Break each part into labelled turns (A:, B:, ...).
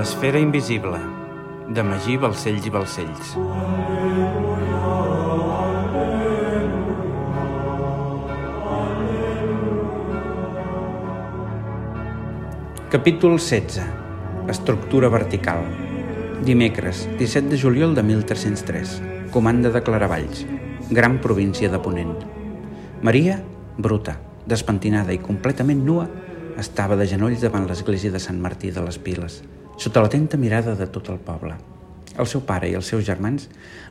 A: L'esfera invisible, de Magí Balcells i Balcells. Capítol 16. Estructura vertical. Dimecres, 17 de juliol de 1303. Comanda de Claravalls. Gran província de Ponent. Maria, bruta, despentinada i completament nua, estava de genolls davant l'església de Sant Martí de les Piles, sota l'atenta mirada de tot el poble. El seu pare i els seus germans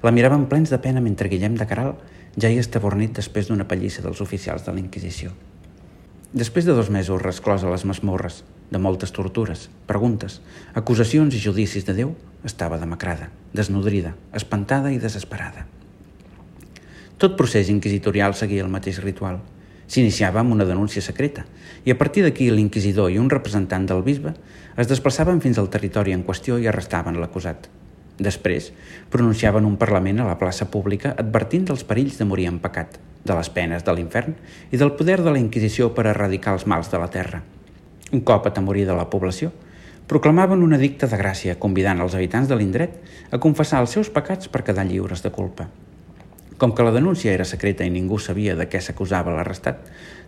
A: la miraven plens de pena mentre Guillem de Caral ja hi estabornit després d'una pallissa dels oficials de la Inquisició. Després de dos mesos resclòs a les masmorres, de moltes tortures, preguntes, acusacions i judicis de Déu, estava demacrada, desnodrida, espantada i desesperada. Tot procés inquisitorial seguia el mateix ritual. S'iniciava amb una denúncia secreta i a partir d'aquí l'inquisidor i un representant del bisbe es desplaçaven fins al territori en qüestió i arrestaven l'acusat. Després, pronunciaven un parlament a la plaça pública advertint dels perills de morir en pecat, de les penes de l'infern i del poder de la Inquisició per erradicar els mals de la terra. Un cop atemorida la població, proclamaven una dicta de gràcia convidant els habitants de l'indret a confessar els seus pecats per quedar lliures de culpa. Com que la denúncia era secreta i ningú sabia de què s'acusava l'arrestat,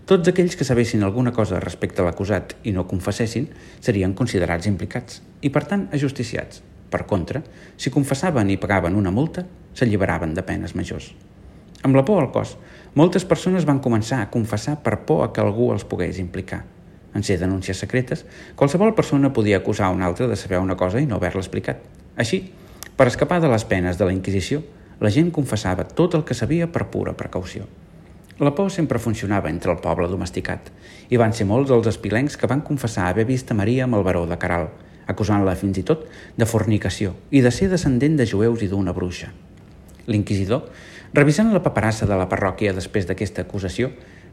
A: tots aquells que sabessin alguna cosa respecte a l'acusat i no confessessin serien considerats implicats i, per tant, ajusticiats. Per contra, si confessaven i pagaven una multa, s'alliberaven de penes majors. Amb la por al cos, moltes persones van començar a confessar per por a que algú els pogués implicar – en ser denúncies secretes, qualsevol persona podia acusar un altre de saber una cosa i no haver-la explicat. Així, per escapar de les penes de la Inquisició, la gent confessava tot el que sabia per pura precaució. La por sempre funcionava entre el poble domesticat i van ser molts els espilencs que van confessar haver vist a Maria amb el baró de Caral, acusant-la fins i tot de fornicació i de ser descendent de jueus i d'una bruixa. L'inquisidor, revisant la paperassa de la parròquia després d'aquesta acusació,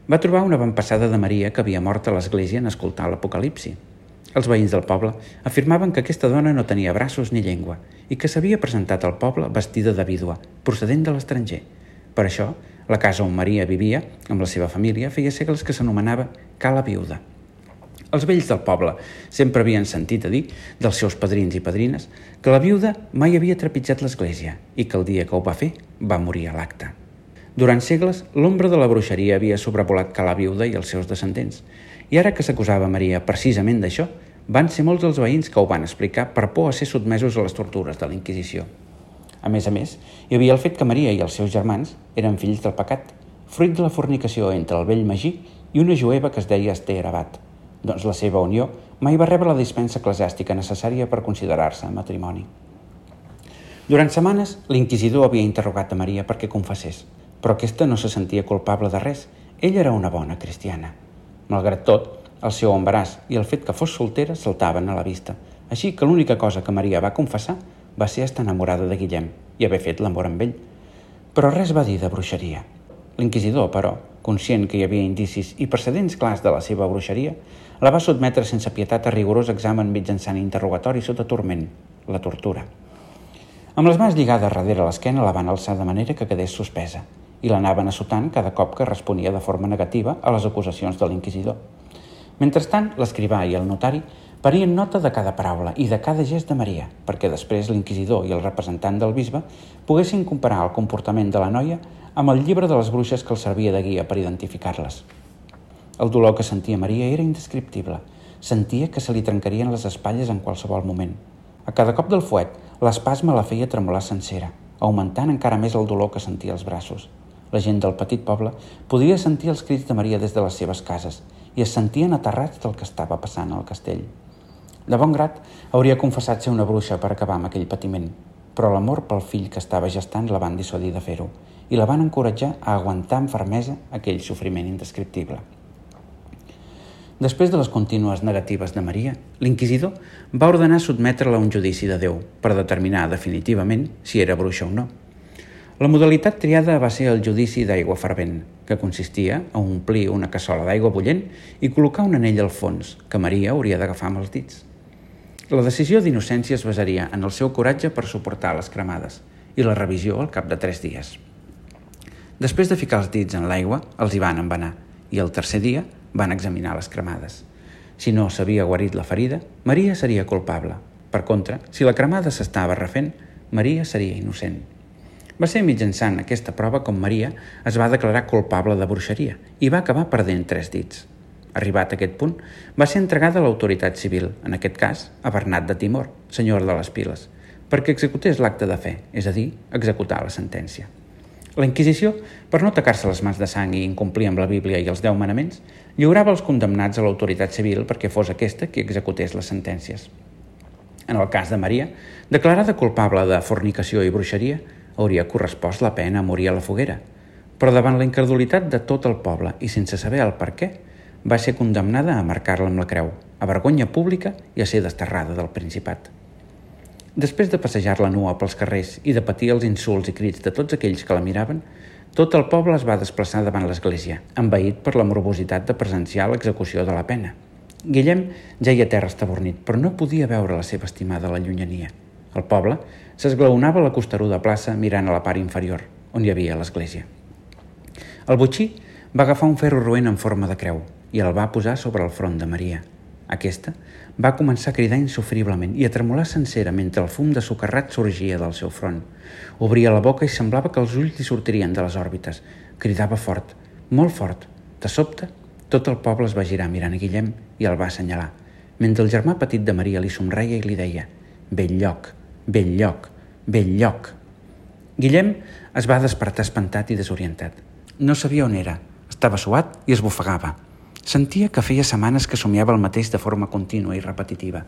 A: va trobar una avantpassada de Maria que havia mort a l'església en escoltar l'Apocalipsi. Els veïns del poble afirmaven que aquesta dona no tenia braços ni llengua i que s'havia presentat al poble vestida de vídua, procedent de l'estranger. Per això, la casa on Maria vivia, amb la seva família, feia segles que s'anomenava Cala Viuda. Els vells del poble sempre havien sentit a dir dels seus padrins i padrines que la viuda mai havia trepitjat l'església i que el dia que ho va fer va morir a l'acte. Durant segles, l'ombra de la bruixeria havia sobrevolat Cala Viuda i els seus descendents, i ara que s'acusava Maria precisament d'això, van ser molts els veïns que ho van explicar per por a ser sotmesos a les tortures de la Inquisició. A més a més, hi havia el fet que Maria i els seus germans eren fills del pecat, fruit de la fornicació entre el vell Magí i una jueva que es deia Esther Abat. Doncs la seva unió mai va rebre la dispensa eclesiàstica necessària per considerar-se matrimoni. Durant setmanes, l'inquisidor havia interrogat a Maria perquè confessés, però aquesta no se sentia culpable de res. Ella era una bona cristiana. Malgrat tot, el seu embaràs i el fet que fos soltera saltaven a la vista, així que l'única cosa que Maria va confessar va ser estar enamorada de Guillem i haver fet l'amor amb ell. Però res va dir de bruixeria. L'inquisidor, però, conscient que hi havia indicis i precedents clars de la seva bruixeria, la va sotmetre sense pietat a rigorós examen mitjançant interrogatori sota turment, la tortura. Amb les mans lligades darrere l'esquena la van alçar de manera que quedés suspesa i l'anaven assotant cada cop que responia de forma negativa a les acusacions de l'inquisidor. Mentrestant, l'escrivà i el notari parien nota de cada paraula i de cada gest de Maria, perquè després l'inquisidor i el representant del bisbe poguessin comparar el comportament de la noia amb el llibre de les bruixes que els servia de guia per identificar-les. El dolor que sentia Maria era indescriptible. Sentia que se li trencarien les espatlles en qualsevol moment. A cada cop del fuet, l'espasme la feia tremolar sencera, augmentant encara més el dolor que sentia als braços. La gent del petit poble podia sentir els crits de Maria des de les seves cases i es sentien aterrats del que estava passant al castell. De bon grat, hauria confessat ser una bruixa per acabar amb aquell patiment, però l'amor pel fill que estava gestant la van dissuadir de fer-ho i la van encoratjar a aguantar amb fermesa aquell sofriment indescriptible. Després de les contínues negatives de Maria, l'inquisidor va ordenar sotmetre-la a un judici de Déu per determinar definitivament si era bruixa o no. La modalitat triada va ser el judici d'aigua fervent, que consistia a omplir una cassola d'aigua bullent i col·locar un anell al fons, que Maria hauria d'agafar amb els dits. La decisió d'innocència es basaria en el seu coratge per suportar les cremades i la revisió al cap de tres dies. Després de ficar els dits en l'aigua, els hi van envenar i el tercer dia van examinar les cremades. Si no s'havia guarit la ferida, Maria seria culpable, Per contra, si la cremada s'estava refent, Maria seria innocent. Va ser mitjançant aquesta prova com Maria es va declarar culpable de bruixeria i va acabar perdent tres dits. Arribat a aquest punt, va ser entregada a l'autoritat civil, en aquest cas a Bernat de Timor, senyor de les Piles, perquè executés l'acte de fe, és a dir, executar la sentència. La Inquisició, per no tacar-se les mans de sang i incomplir amb la Bíblia i els deu manaments, lliurava els condemnats a l'autoritat civil perquè fos aquesta qui executés les sentències. En el cas de Maria, declarada culpable de fornicació i bruixeria, hauria correspost la pena morir a la foguera, però davant la incredulitat de tot el poble i sense saber el per què, va ser condemnada a marcar-la amb la creu, a vergonya pública i a ser desterrada del Principat. Després de passejar-la nua pels carrers i de patir els insults i crits de tots aquells que la miraven, tot el poble es va desplaçar davant l'església, envaït per la morbositat de presenciar l'execució de la pena. Guillem ja hi a terra estabornit, però no podia veure la seva estimada a la llunyania. El poble s'esglaonava a la costeruda plaça mirant a la part inferior, on hi havia l'església. El butxí va agafar un ferro roent en forma de creu, i el va posar sobre el front de Maria. Aquesta va començar a cridar insofriblement i a tremolar sencera mentre el fum de socarrat sorgia del seu front. Obria la boca i semblava que els ulls li sortirien de les òrbites. Cridava fort, molt fort. De sobte, tot el poble es va girar mirant a Guillem i el va assenyalar, mentre el germà petit de Maria li somreia i li deia «Bell lloc, bell lloc, bell lloc». Guillem es va despertar espantat i desorientat. No sabia on era, estava suat i es bufegava. Sentia que feia setmanes que somiava el mateix de forma contínua i repetitiva.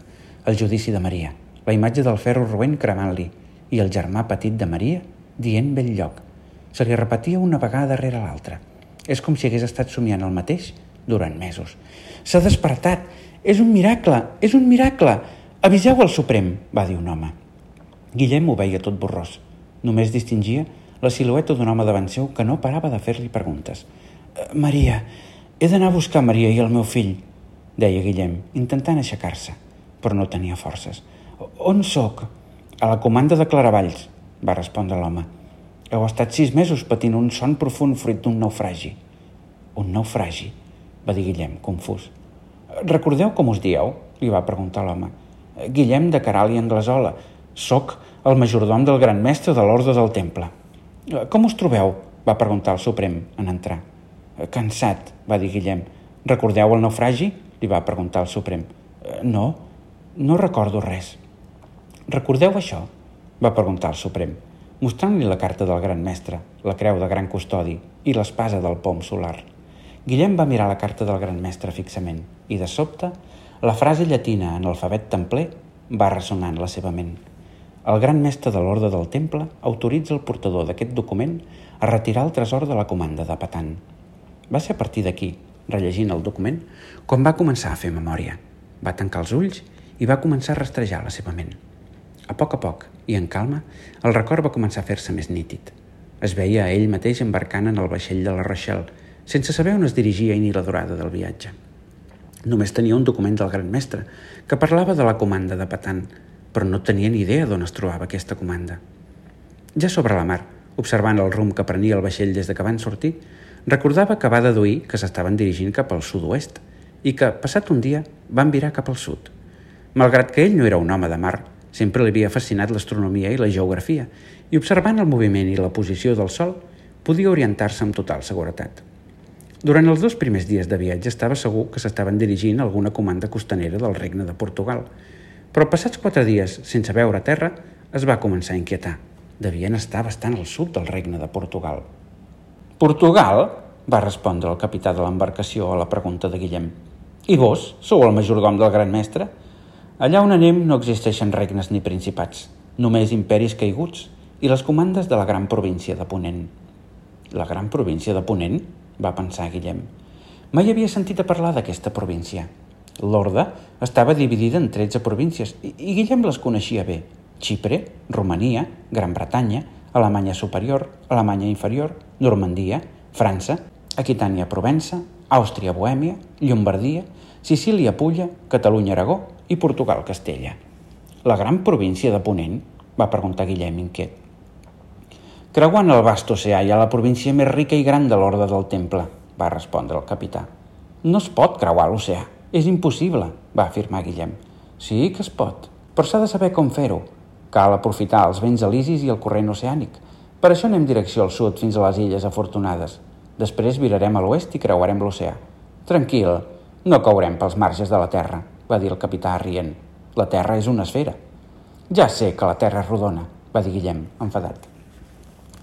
A: El judici de Maria, la imatge del ferro roent cremant-li i el germà petit de Maria dient bell lloc. Se li repetia una vegada darrere l'altra. És com si hagués estat somiant el mateix durant mesos. S'ha despertat! És un miracle! És un miracle! Aviseu el Suprem! va dir un home. Guillem ho veia tot borrós. Només distingia la silueta d'un home davant seu que no parava de fer-li preguntes. Maria, he d'anar a buscar Maria i el meu fill, deia Guillem, intentant aixecar-se, però no tenia forces. On sóc? A la comanda de Claravalls, va respondre l'home. Heu estat sis mesos patint un son profund fruit d'un naufragi. Un naufragi? va dir Guillem, confús. Recordeu com us dieu? li va preguntar l'home. Guillem de Caral i Anglesola. Soc el majordom del gran mestre de l'Orde del Temple. Com us trobeu? va preguntar el Suprem en entrar. Cansat, va dir Guillem. Recordeu el naufragi? li va preguntar el Suprem. Eh, no, no recordo res. Recordeu això? va preguntar el Suprem, mostrant-li la carta del gran mestre, la creu de gran custodi i l'espasa del pom solar. Guillem va mirar la carta del gran mestre fixament i, de sobte, la frase llatina en l'alfabet templer va ressonar en la seva ment. El gran mestre de l'ordre del temple autoritza el portador d'aquest document a retirar el tresor de la comanda de Patan. Va ser a partir d'aquí, rellegint el document, quan va començar a fer memòria. Va tancar els ulls i va començar a rastrejar la seva ment. A poc a poc, i en calma, el record va començar a fer-se més nítid. Es veia a ell mateix embarcant en el vaixell de la Rochelle, sense saber on es dirigia ni la durada del viatge. Només tenia un document del gran mestre, que parlava de la comanda de Patan, però no tenia ni idea d'on es trobava aquesta comanda. Ja sobre la mar, observant el rumb que prenia el vaixell des de que van sortir, Recordava que va deduir que s'estaven dirigint cap al sud-oest i que, passat un dia, van virar cap al sud. Malgrat que ell no era un home de mar, sempre li havia fascinat l'astronomia i la geografia i observant el moviment i la posició del Sol podia orientar-se amb total seguretat. Durant els dos primers dies de viatge estava segur que s'estaven dirigint a alguna comanda costanera del regne de Portugal, però passats quatre dies sense veure terra es va començar a inquietar. Devien estar bastant al sud del regne de Portugal. Portugal? va respondre el capità de l'embarcació a la pregunta de Guillem. I vos, sou el majordom del gran mestre? Allà on anem no existeixen regnes ni principats, només imperis caiguts i les comandes de la gran província de Ponent. La gran província de Ponent? va pensar Guillem. Mai havia sentit a parlar d'aquesta província. L'Orde estava dividida en 13 províncies i Guillem les coneixia bé. Xipre, Romania, Gran Bretanya, Alemanya Superior, Alemanya Inferior, Normandia, França, Aquitània Provença, Àustria Bohèmia, Llombardia, Sicília Pulla, Catalunya Aragó i Portugal Castella. La gran província de Ponent? va preguntar Guillem inquiet. Creuant el vast oceà hi ha la província més rica i gran de l'Orde del Temple, va respondre el capità. No es pot creuar l'oceà, és impossible, va afirmar Guillem. Sí que es pot, Però s'ha de saber com fer-ho. Cal aprofitar els vents elisis i el corrent oceànic. Per això anem direcció al sud fins a les illes afortunades. Després virarem a l'oest i creuarem l'oceà. Tranquil, no caurem pels marges de la Terra, va dir el capità rient. La Terra és una esfera. Ja sé que la Terra és rodona, va dir Guillem, enfadat.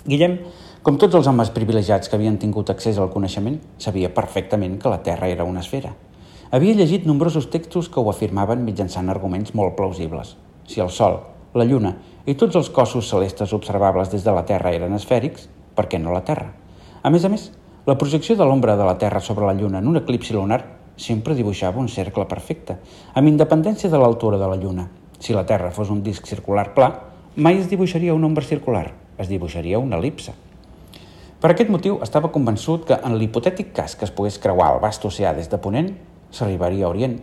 A: Guillem, com tots els homes privilegiats que havien tingut accés al coneixement, sabia perfectament que la Terra era una esfera. Havia llegit nombrosos textos que ho afirmaven mitjançant arguments molt plausibles. Si el Sol, la Lluna i tots els cossos celestes observables des de la Terra eren esfèrics, per què no la Terra? A més a més, la projecció de l'ombra de la Terra sobre la Lluna en un eclipsi lunar sempre dibuixava un cercle perfecte, amb independència de l'altura de la Lluna. Si la Terra fos un disc circular pla, mai es dibuixaria una ombra circular, es dibuixaria una elipse. Per aquest motiu estava convençut que en l'hipotètic cas que es pogués creuar el vast oceà des de Ponent, s'arribaria a Orient.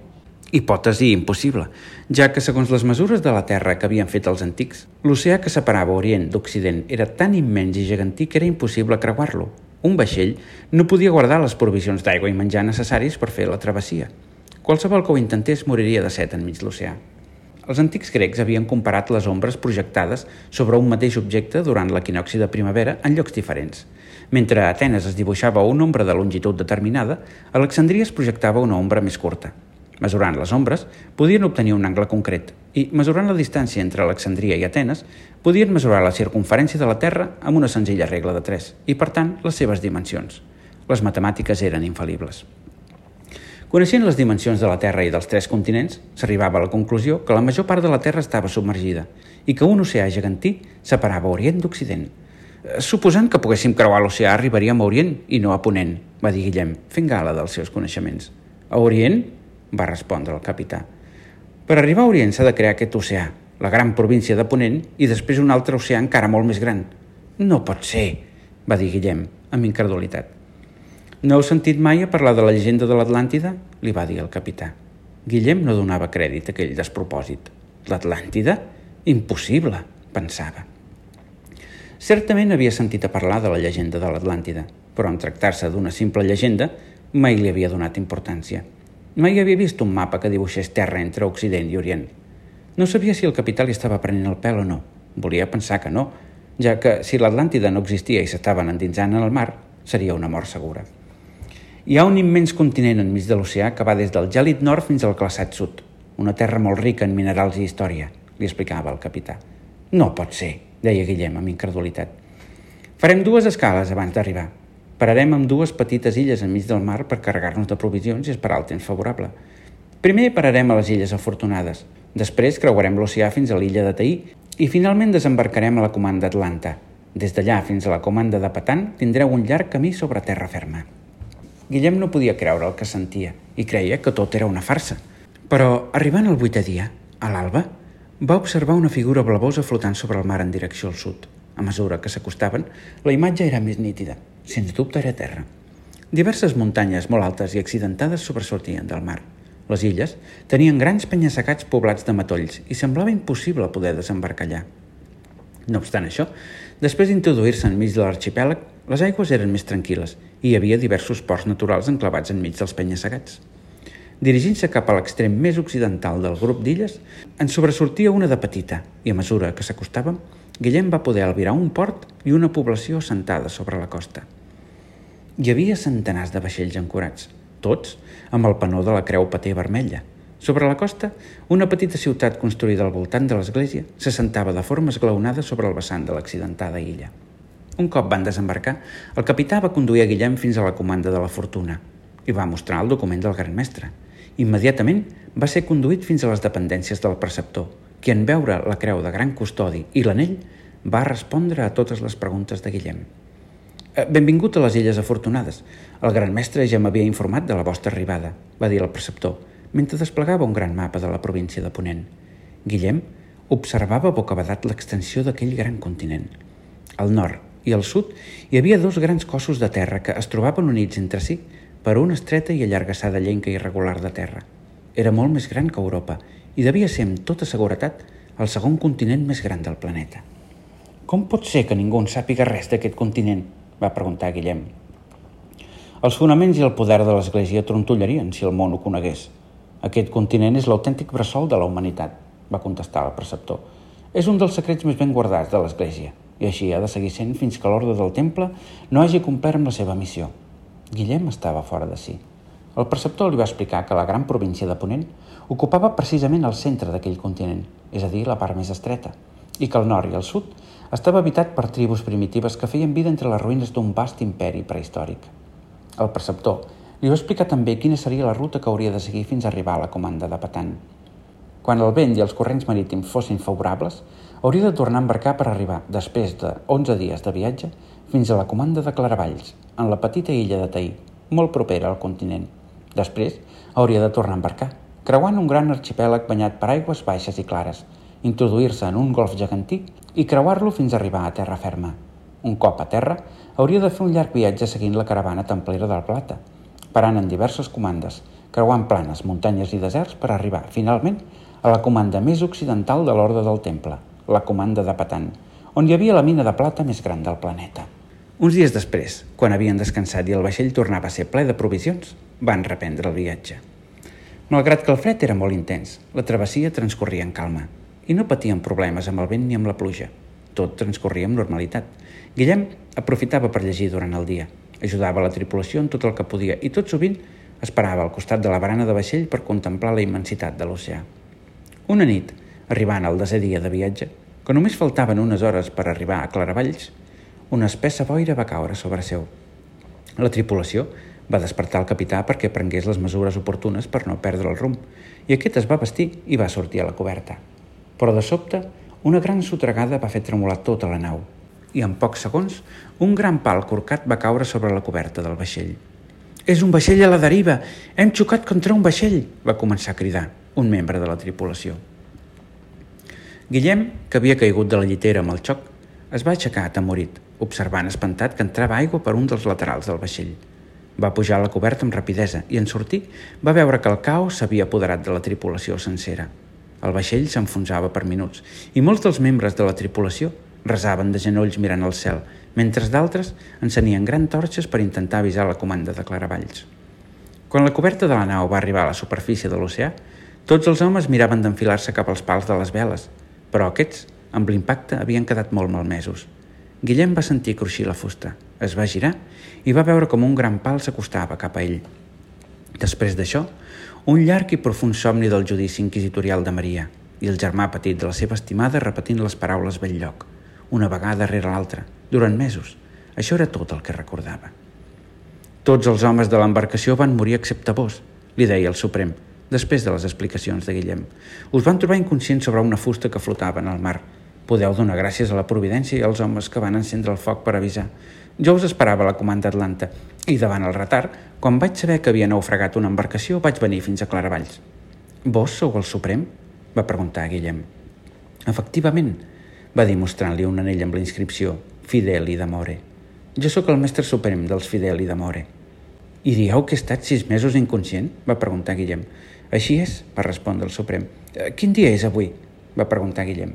A: Hipòtesi impossible, ja que segons les mesures de la Terra que havien fet els antics, l'oceà que separava Orient d'Occident era tan immens i gegantí que era impossible creuar-lo. Un vaixell no podia guardar les provisions d'aigua i menjar necessaris per fer la travessia. Qualsevol que ho intentés moriria de set enmig l'oceà. Els antics grecs havien comparat les ombres projectades sobre un mateix objecte durant l'equinoxi de primavera en llocs diferents. Mentre a Atenes es dibuixava una ombra de longitud determinada, a Alexandria es projectava una ombra més curta. Mesurant les ombres, podien obtenir un angle concret i, mesurant la distància entre Alexandria i Atenes, podien mesurar la circunferència de la Terra amb una senzilla regla de 3 i, per tant, les seves dimensions. Les matemàtiques eren infal·libles. Coneixent les dimensions de la Terra i dels tres continents, s'arribava a la conclusió que la major part de la Terra estava submergida i que un oceà gegantí separava Orient d'Occident. Eh, suposant que poguéssim creuar l'oceà, arribaríem a Orient i no a Ponent, va dir Guillem, fent gala dels seus coneixements. A Orient? va respondre el capità. Per arribar a Orient s'ha de crear aquest oceà, la gran província de Ponent, i després un altre oceà encara molt més gran. No pot ser, va dir Guillem, amb incredulitat. No heu sentit mai a parlar de la llegenda de l'Atlàntida? li va dir el capità. Guillem no donava crèdit a aquell despropòsit. L'Atlàntida? Impossible, pensava. Certament havia sentit a parlar de la llegenda de l'Atlàntida, però en tractar-se d'una simple llegenda mai li havia donat importància. Mai havia vist un mapa que dibuixés terra entre Occident i Orient. No sabia si el capità li estava prenent el pèl o no. Volia pensar que no, ja que si l'Atlàntida no existia i s'estaven endinsant en el mar, seria una mort segura. Hi ha un immens continent enmig de l'oceà que va des del gèlid nord fins al glaçat sud. Una terra molt rica en minerals i història, li explicava el capità. No pot ser, deia Guillem amb incredulitat. Farem dues escales abans d'arribar. Pararem amb dues petites illes enmig del mar per carregar-nos de provisions i esperar el temps favorable. Primer pararem a les illes afortunades, després creuarem l'oceà fins a l'illa de Taí i finalment desembarcarem a la comanda Atlanta. Des d'allà fins a la comanda de Patan tindreu un llarg camí sobre terra ferma. Guillem no podia creure el que sentia i creia que tot era una farsa. Però, arribant al vuitè dia, a l'alba, va observar una figura blavosa flotant sobre el mar en direcció al sud. A mesura que s'acostaven, la imatge era més nítida. Sens dubte era terra. Diverses muntanyes molt altes i accidentades sobresortien del mar. Les illes tenien grans penya-segats poblats de matolls i semblava impossible poder desembarcar allà. No obstant això, després d'introduir-se enmig de l'arxipèlag, les aigües eren més tranquil·les i hi havia diversos ports naturals enclavats enmig dels penya-segats. Dirigint-se cap a l'extrem més occidental del grup d'illes, en sobresortia una de petita i a mesura que s'acostàvem, Guillem va poder albirar un port i una població assentada sobre la costa. Hi havia centenars de vaixells ancorats, tots amb el panó de la creu paté vermella. Sobre la costa, una petita ciutat construïda al voltant de l'església s'assentava de forma esglaonada sobre el vessant de l'accidentada illa. Un cop van desembarcar, el capità va conduir a Guillem fins a la comanda de la Fortuna i va mostrar el document del gran mestre. Immediatament va ser conduït fins a les dependències del preceptor, qui en veure la creu de gran custodi i l'anell va respondre a totes les preguntes de Guillem. Eh, benvingut a les Illes Afortunades. El gran mestre ja m'havia informat de la vostra arribada, va dir el preceptor, mentre desplegava un gran mapa de la província de Ponent. Guillem observava bocabadat l'extensió d'aquell gran continent. Al nord, i al sud hi havia dos grans cossos de terra que es trobaven units entre si per una estreta i allargassada llenca irregular de terra. Era molt més gran que Europa i devia ser amb tota seguretat el segon continent més gran del planeta. Com pot ser que ningú en sàpiga res d'aquest continent? va preguntar Guillem. Els fonaments i el poder de l'Església trontollarien si el món ho conegués. Aquest continent és l'autèntic bressol de la humanitat, va contestar el preceptor. És un dels secrets més ben guardats de l'Església, i així ha de seguir sent fins que l'ordre del temple no hagi complert amb la seva missió. Guillem estava fora de si. El preceptor li va explicar que la gran província de Ponent ocupava precisament el centre d'aquell continent, és a dir, la part més estreta, i que el nord i el sud estava habitat per tribus primitives que feien vida entre les ruïnes d'un vast imperi prehistòric. El preceptor li va explicar també quina seria la ruta que hauria de seguir fins a arribar a la comanda de Patan. Quan el vent i els corrents marítims fossin favorables, hauria de tornar a embarcar per arribar, després de 11 dies de viatge, fins a la comanda de Claravalls, en la petita illa de Taí, molt propera al continent. Després, hauria de tornar a embarcar, creuant un gran arxipèlag banyat per aigües baixes i clares, introduir-se en un golf gegantí i creuar-lo fins a arribar a terra ferma. Un cop a terra, hauria de fer un llarg viatge seguint la caravana templera del Plata, parant en diverses comandes, creuant planes, muntanyes i deserts per arribar, finalment, a la comanda més occidental de l'Orde del Temple, la comanda de Patan, on hi havia la mina de plata més gran del planeta. Uns dies després, quan havien descansat i el vaixell tornava a ser ple de provisions, van reprendre el viatge. Malgrat que el fred era molt intens, la travessia transcorria en calma i no patien problemes amb el vent ni amb la pluja. Tot transcorria amb normalitat. Guillem aprofitava per llegir durant el dia, ajudava la tripulació en tot el que podia i tot sovint esperava al costat de la barana de vaixell per contemplar la immensitat de l'oceà. Una nit, Arribant al desè dia de viatge, que només faltaven unes hores per arribar a Claravalls, una espessa boira va caure sobre seu. La tripulació va despertar el capità perquè prengués les mesures oportunes per no perdre el rumb, i aquest es va vestir i va sortir a la coberta. Però de sobte, una gran sotregada va fer tremolar tota la nau, i en pocs segons, un gran pal corcat va caure sobre la coberta del vaixell. És un vaixell a la deriva! Hem xocat contra un vaixell! va començar a cridar un membre de la tripulació. Guillem, que havia caigut de la llitera amb el xoc, es va aixecar atemorit, observant espantat que entrava aigua per un dels laterals del vaixell. Va pujar a la coberta amb rapidesa i, en sortir, va veure que el caos s'havia apoderat de la tripulació sencera. El vaixell s'enfonsava per minuts i molts dels membres de la tripulació resaven de genolls mirant al cel, mentre d'altres encenien grans torxes per intentar avisar la comanda de Claravalls. Quan la coberta de la nau va arribar a la superfície de l'oceà, tots els homes miraven d'enfilar-se cap als pals de les veles, però aquests, amb l'impacte, havien quedat molt malmesos. Guillem va sentir cruixir la fusta, es va girar i va veure com un gran pal s'acostava cap a ell. Després d'això, un llarg i profund somni del judici inquisitorial de Maria i el germà petit de la seva estimada repetint les paraules ben lloc, una vegada rere l'altra, durant mesos. Això era tot el que recordava. Tots els homes de l'embarcació van morir excepte vos, li deia el Suprem, després de les explicacions de Guillem. Us van trobar inconscients sobre una fusta que flotava en el mar. Podeu donar gràcies a la providència i als homes que van encendre el foc per avisar. Jo us esperava a la comanda Atlanta i davant el retard, quan vaig saber que havia naufragat una embarcació, vaig venir fins a Claravalls. Vos sou el Suprem? va preguntar Guillem. Efectivament, va dir mostrant-li un anell amb la inscripció Fideli d'Amore. Jo sóc el mestre suprem dels Fideli d'Amore. I dieu que he estat sis mesos inconscient? va preguntar Guillem. Així és, va respondre el Suprem. Eh, quin dia és avui? va preguntar Guillem.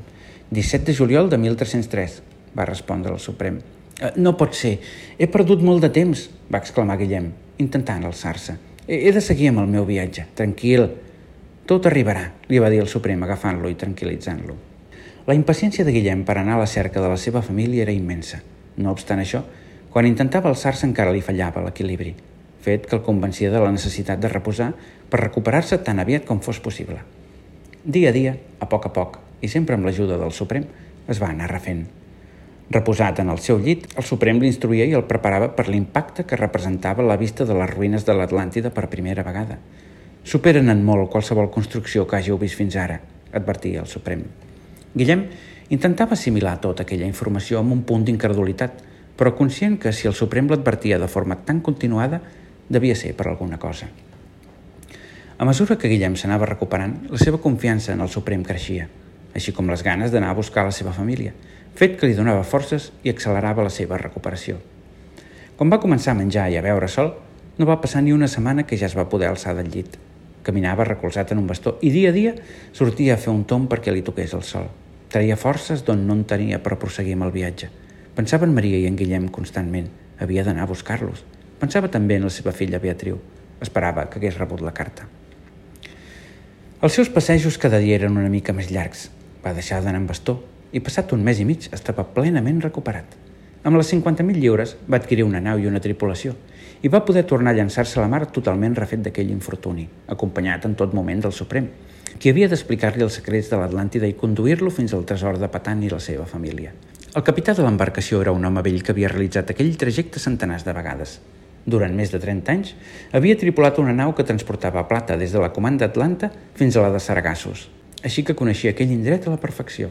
A: 17 de juliol de 1303, va respondre el Suprem. Eh, no pot ser, he perdut molt de temps, va exclamar Guillem, intentant alçar-se. He de seguir amb el meu viatge, tranquil. Tot arribarà, li va dir el Suprem agafant-lo i tranquil·litzant-lo. La impaciència de Guillem per anar a la cerca de la seva família era immensa. No obstant això, quan intentava alçar-se encara li fallava l'equilibri fet que el convencia de la necessitat de reposar per recuperar-se tan aviat com fos possible. Dia a dia, a poc a poc, i sempre amb l'ajuda del Suprem, es va anar refent. Reposat en el seu llit, el Suprem l'instruïa i el preparava per l'impacte que representava la vista de les ruïnes de l'Atlàntida per primera vegada. Superen en molt qualsevol construcció que hàgiu vist fins ara, advertia el Suprem. Guillem intentava assimilar tota aquella informació amb un punt d'incredulitat, però conscient que si el Suprem l'advertia de forma tan continuada, devia ser per alguna cosa. A mesura que Guillem s'anava recuperant, la seva confiança en el Suprem creixia, així com les ganes d'anar a buscar la seva família, fet que li donava forces i accelerava la seva recuperació. Quan va començar a menjar i a beure sol, no va passar ni una setmana que ja es va poder alçar del llit. Caminava recolzat en un bastó i dia a dia sortia a fer un tom perquè li toqués el sol. Traia forces d'on no en tenia per proseguir amb el viatge. Pensava en Maria i en Guillem constantment. Havia d'anar a buscar-los. Pensava també en la seva filla Beatriu. Esperava que hagués rebut la carta. Els seus passejos cada dia eren una mica més llargs. Va deixar d'anar amb bastó i passat un mes i mig estava plenament recuperat. Amb les 50.000 lliures va adquirir una nau i una tripulació i va poder tornar a llançar-se a la mar totalment refet d'aquell infortuni, acompanyat en tot moment del Suprem, qui havia d'explicar-li els secrets de l'Atlàntida i conduir-lo fins al tresor de Patan i la seva família. El capità de l'embarcació era un home vell que havia realitzat aquell trajecte centenars de vegades, durant més de 30 anys, havia tripulat una nau que transportava plata des de la comanda Atlanta fins a la de Saragassos, així que coneixia aquell indret a la perfecció.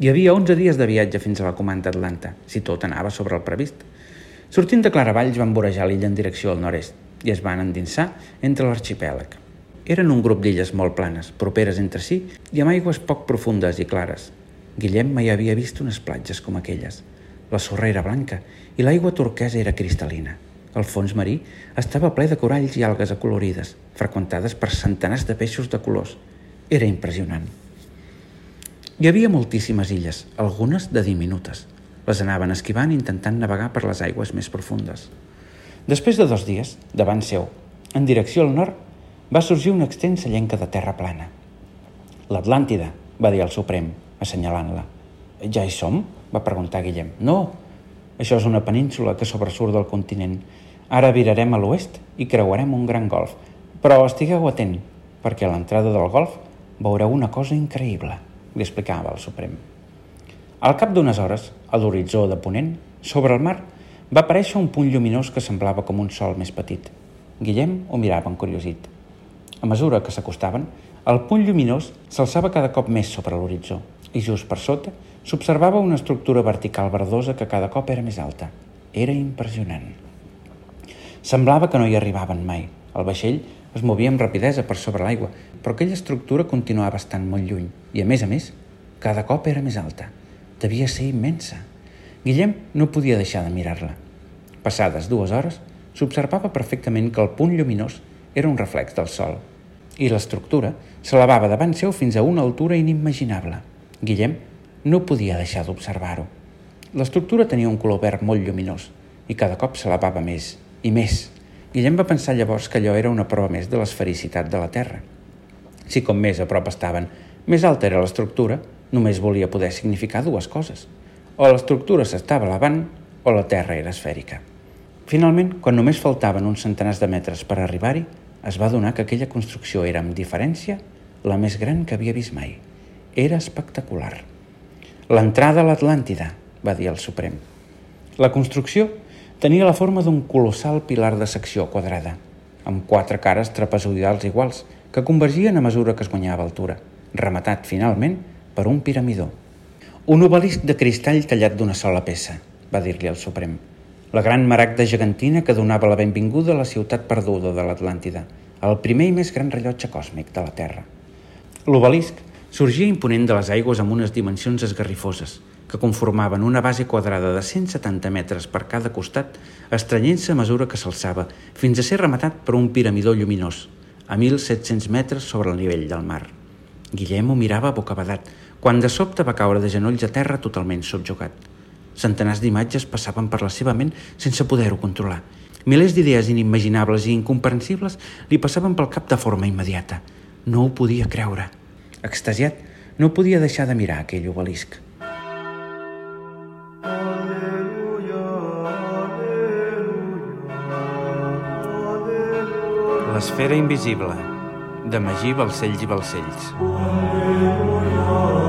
A: Hi havia 11 dies de viatge fins a la comanda Atlanta, si tot anava sobre el previst. Sortint de Claravalls van vorejar l'illa en direcció al nord-est i es van endinsar entre l'arxipèlag. Eren un grup d'illes molt planes, properes entre si i amb aigües poc profundes i clares. Guillem mai havia vist unes platges com aquelles. La sorra era blanca i l'aigua turquesa era cristal·lina. El fons marí estava ple de coralls i algues acolorides, freqüentades per centenars de peixos de colors. Era impressionant. Hi havia moltíssimes illes, algunes de diminutes. Les anaven esquivant intentant navegar per les aigües més profundes. Després de dos dies, davant seu, en direcció al nord, va sorgir una extensa llenca de terra plana. L'Atlàntida, va dir el Suprem, assenyalant-la. Ja hi som? va preguntar Guillem. No, això és una península que sobresurt del continent Ara virarem a l'oest i creuarem un gran golf. Però estigueu atent, perquè a l'entrada del golf veureu una cosa increïble, li explicava el Suprem. Al cap d'unes hores, a l'horitzó de Ponent, sobre el mar, va aparèixer un punt lluminós que semblava com un sol més petit. Guillem ho mirava encuriosit. A mesura que s'acostaven, el punt lluminós s'alçava cada cop més sobre l'horitzó i just per sota s'observava una estructura vertical verdosa que cada cop era més alta. Era impressionant. Semblava que no hi arribaven mai. El vaixell es movia amb rapidesa per sobre l'aigua, però aquella estructura continuava estant molt lluny i, a més a més, cada cop era més alta. Devia ser immensa. Guillem no podia deixar de mirar-la. Passades dues hores, s'observava perfectament que el punt lluminós era un reflex del sol i l'estructura s'elevava davant seu fins a una altura inimaginable. Guillem no podia deixar d'observar-ho. L'estructura tenia un color verd molt lluminós i cada cop s'elevava més i més. Guillem va pensar llavors que allò era una prova més de l'esfericitat de la Terra. Si com més a prop estaven, més alta era l'estructura, només volia poder significar dues coses. O l'estructura s'estava elevant o la Terra era esfèrica. Finalment, quan només faltaven uns centenars de metres per arribar-hi, es va donar que aquella construcció era, amb diferència, la més gran que havia vist mai. Era espectacular. L'entrada a l'Atlàntida, va dir el Suprem. La construcció Tenia la forma d'un colossal pilar de secció quadrada, amb quatre cares trapezoidals iguals, que convergien a mesura que es guanyava altura, rematat finalment per un piramidó. Un obelisc de cristall tallat d'una sola peça, va dir-li el Suprem. La gran maragda gegantina que donava la benvinguda a la ciutat perduda de l'Atlàntida, el primer i més gran rellotge còsmic de la Terra. L'obelisc sorgia imponent de les aigües amb unes dimensions esgarrifoses, que conformaven una base quadrada de 170 metres per cada costat, estrenyent-se a mesura que s'alçava, fins a ser rematat per un piramidó lluminós, a 1.700 metres sobre el nivell del mar. Guillem ho mirava bocabadat, quan de sobte va caure de genolls a terra totalment subjugat. Centenars d'imatges passaven per la seva ment sense poder-ho controlar. Milers d'idees inimaginables i incomprensibles li passaven pel cap de forma immediata. No ho podia creure. Extasiat, no podia deixar de mirar aquell obelisc. L'esfera invisible, de Magí Balcells i Balcells.
B: Alleluia.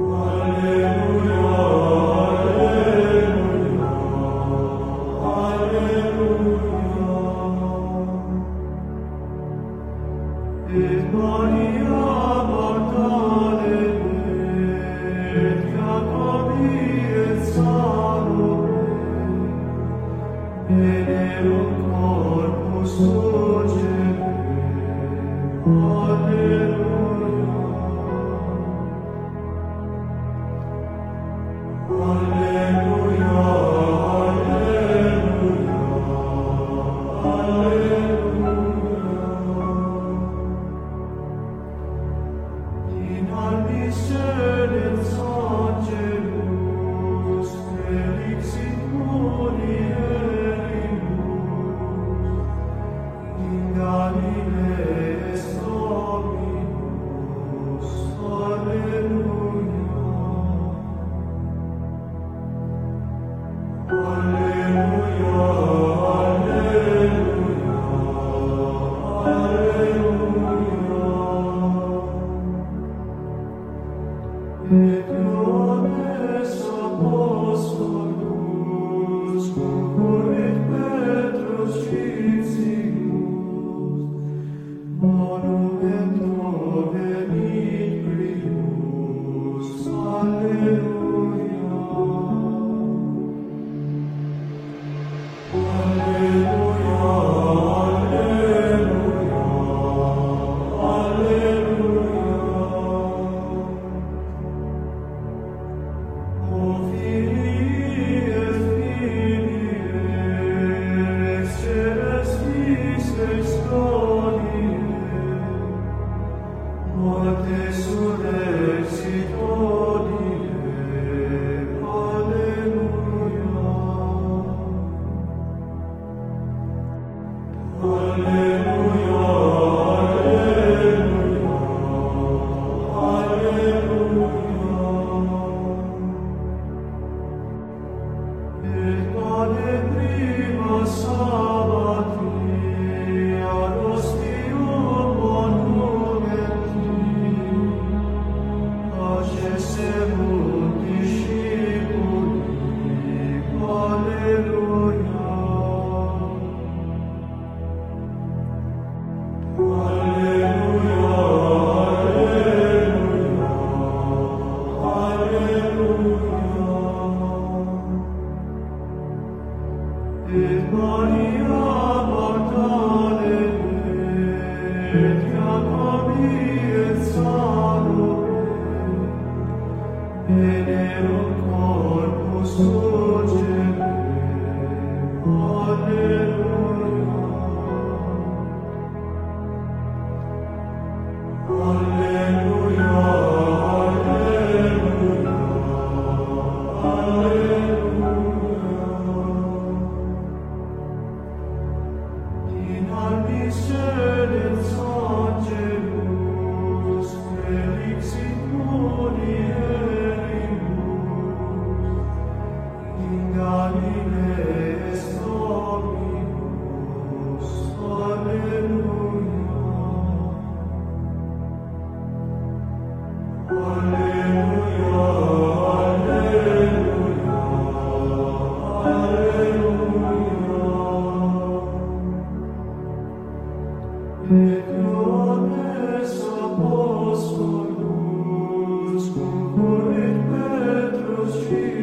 B: Alleluia. Venero corpus you.